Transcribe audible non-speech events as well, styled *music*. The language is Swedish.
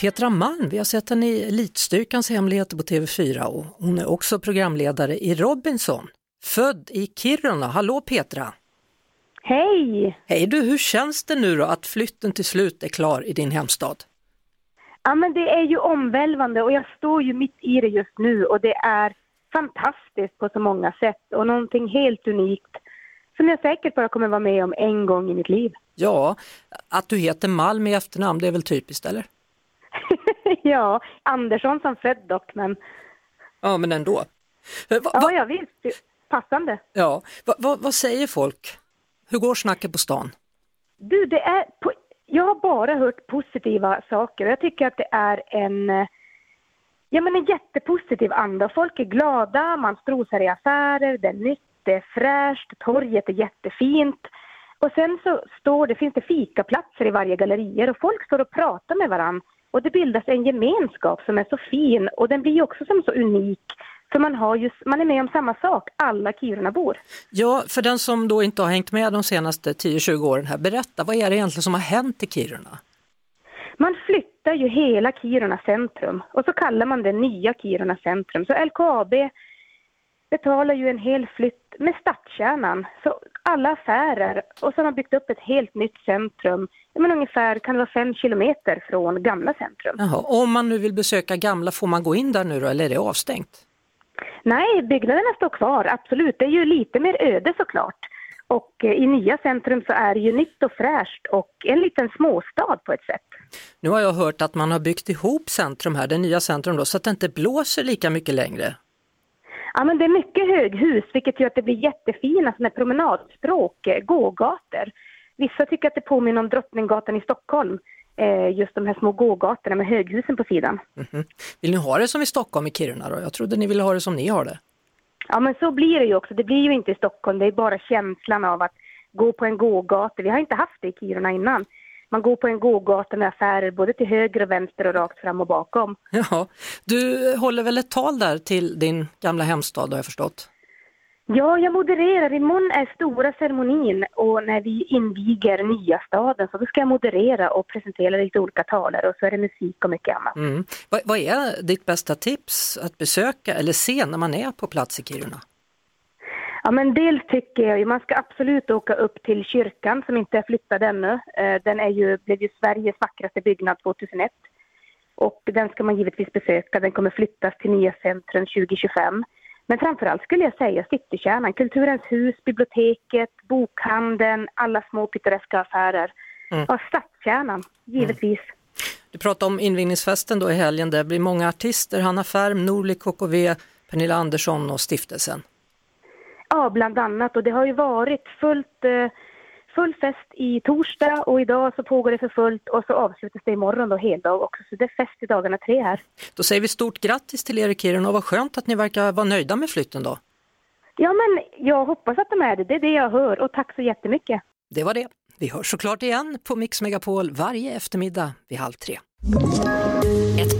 Petra Malm, vi har sett henne i Elitstyrkans hemligheter på TV4 och hon är också programledare i Robinson. Född i Kiruna. Hallå Petra! Hej! Hej du, hur känns det nu då att flytten till slut är klar i din hemstad? Ja, men det är ju omvälvande och jag står ju mitt i det just nu och det är fantastiskt på så många sätt och någonting helt unikt som jag säkert bara kommer vara med om en gång i mitt liv. Ja, att du heter Malm i efternamn, det är väl typiskt eller? *laughs* ja, Andersson som född dock, men Ja, men ändå. Eh, Va, ja, va, jag visst, passande. ja, va, va, vad säger folk? Hur går snacket på stan? Du, det är jag har bara hört positiva saker och jag tycker att det är en, eh, ja, men en jättepositiv anda. Folk är glada, man strosar i affärer, det är nytt, det är fräscht, torget är jättefint. Och sen så står det, finns det fikaplatser i varje gallerier och folk står och pratar med varandra. Och det bildas en gemenskap som är så fin och den blir också som så unik. För man, har just, man är med om samma sak, alla Kirunabor. Ja, för den som då inte har hängt med de senaste 10-20 åren här, berätta, vad är det egentligen som har hänt i Kiruna? Man flyttar ju hela Kiruna centrum och så kallar man det nya Kiruna centrum. Så LKAB betalar ju en hel flytt med stadskärnan. Så alla affärer och så har man byggt upp ett helt nytt centrum. Men ungefär kan det vara fem kilometer från gamla centrum. Jaha, om man nu vill besöka gamla, får man gå in där nu då eller är det avstängt? Nej, byggnaderna står kvar, absolut. Det är ju lite mer öde såklart. Och eh, i nya centrum så är det ju nytt och fräscht och en liten småstad på ett sätt. Nu har jag hört att man har byggt ihop centrum här, det nya centrum då, så att det inte blåser lika mycket längre. Ja, men det är mycket höghus, vilket gör att det blir jättefina såna promenadstråk, eh, gågator. Vissa tycker att det påminner om Drottninggatan i Stockholm, eh, just de här små gågatorna med höghusen på sidan. Mhm. Vill ni ha det som i Stockholm i Kiruna då? Jag trodde ni ville ha det som ni har det. Ja, men så blir det ju också. Det blir ju inte i Stockholm, det är bara känslan av att gå på en gågata. Vi har inte haft det i Kiruna innan. Man går på en gågata med affärer både till höger och vänster och rakt fram och bakom. Ja, du håller väl ett tal där till din gamla hemstad har jag förstått? Ja, jag modererar. Imorgon är stora ceremonin och när vi inviger nya staden så då ska jag moderera och presentera lite olika talare och så är det musik och mycket annat. Mm. Vad, vad är ditt bästa tips att besöka eller se när man är på plats i Kiruna? Ja, men dels tycker jag ju man ska absolut åka upp till kyrkan som inte är flyttad ännu. Eh, Den är ju, blev ju Sveriges vackraste byggnad 2001. Och den ska man givetvis besöka. Den kommer flyttas till nya centrum 2025. Men framförallt skulle jag säga citykärnan, Kulturens hus, biblioteket, bokhandeln, alla små pittoreska affärer. Mm. Ja, stadskärnan, givetvis. Du pratade om invigningsfesten då i helgen, det blir många artister, Hanna Färm, Norli KKV, Pernilla Andersson och stiftelsen. Ja, bland annat. Och det har ju varit fullt, eh, full fest i torsdag och idag så pågår det för fullt och så avslutas det imorgon då heldag också. Så det är fest i dagarna tre här. Då säger vi stort grattis till er i Kiruna och vad skönt att ni verkar vara nöjda med flytten då. Ja, men jag hoppas att de är det. Det är det jag hör och tack så jättemycket. Det var det. Vi hörs såklart igen på Mix Megapol varje eftermiddag vid halv tre.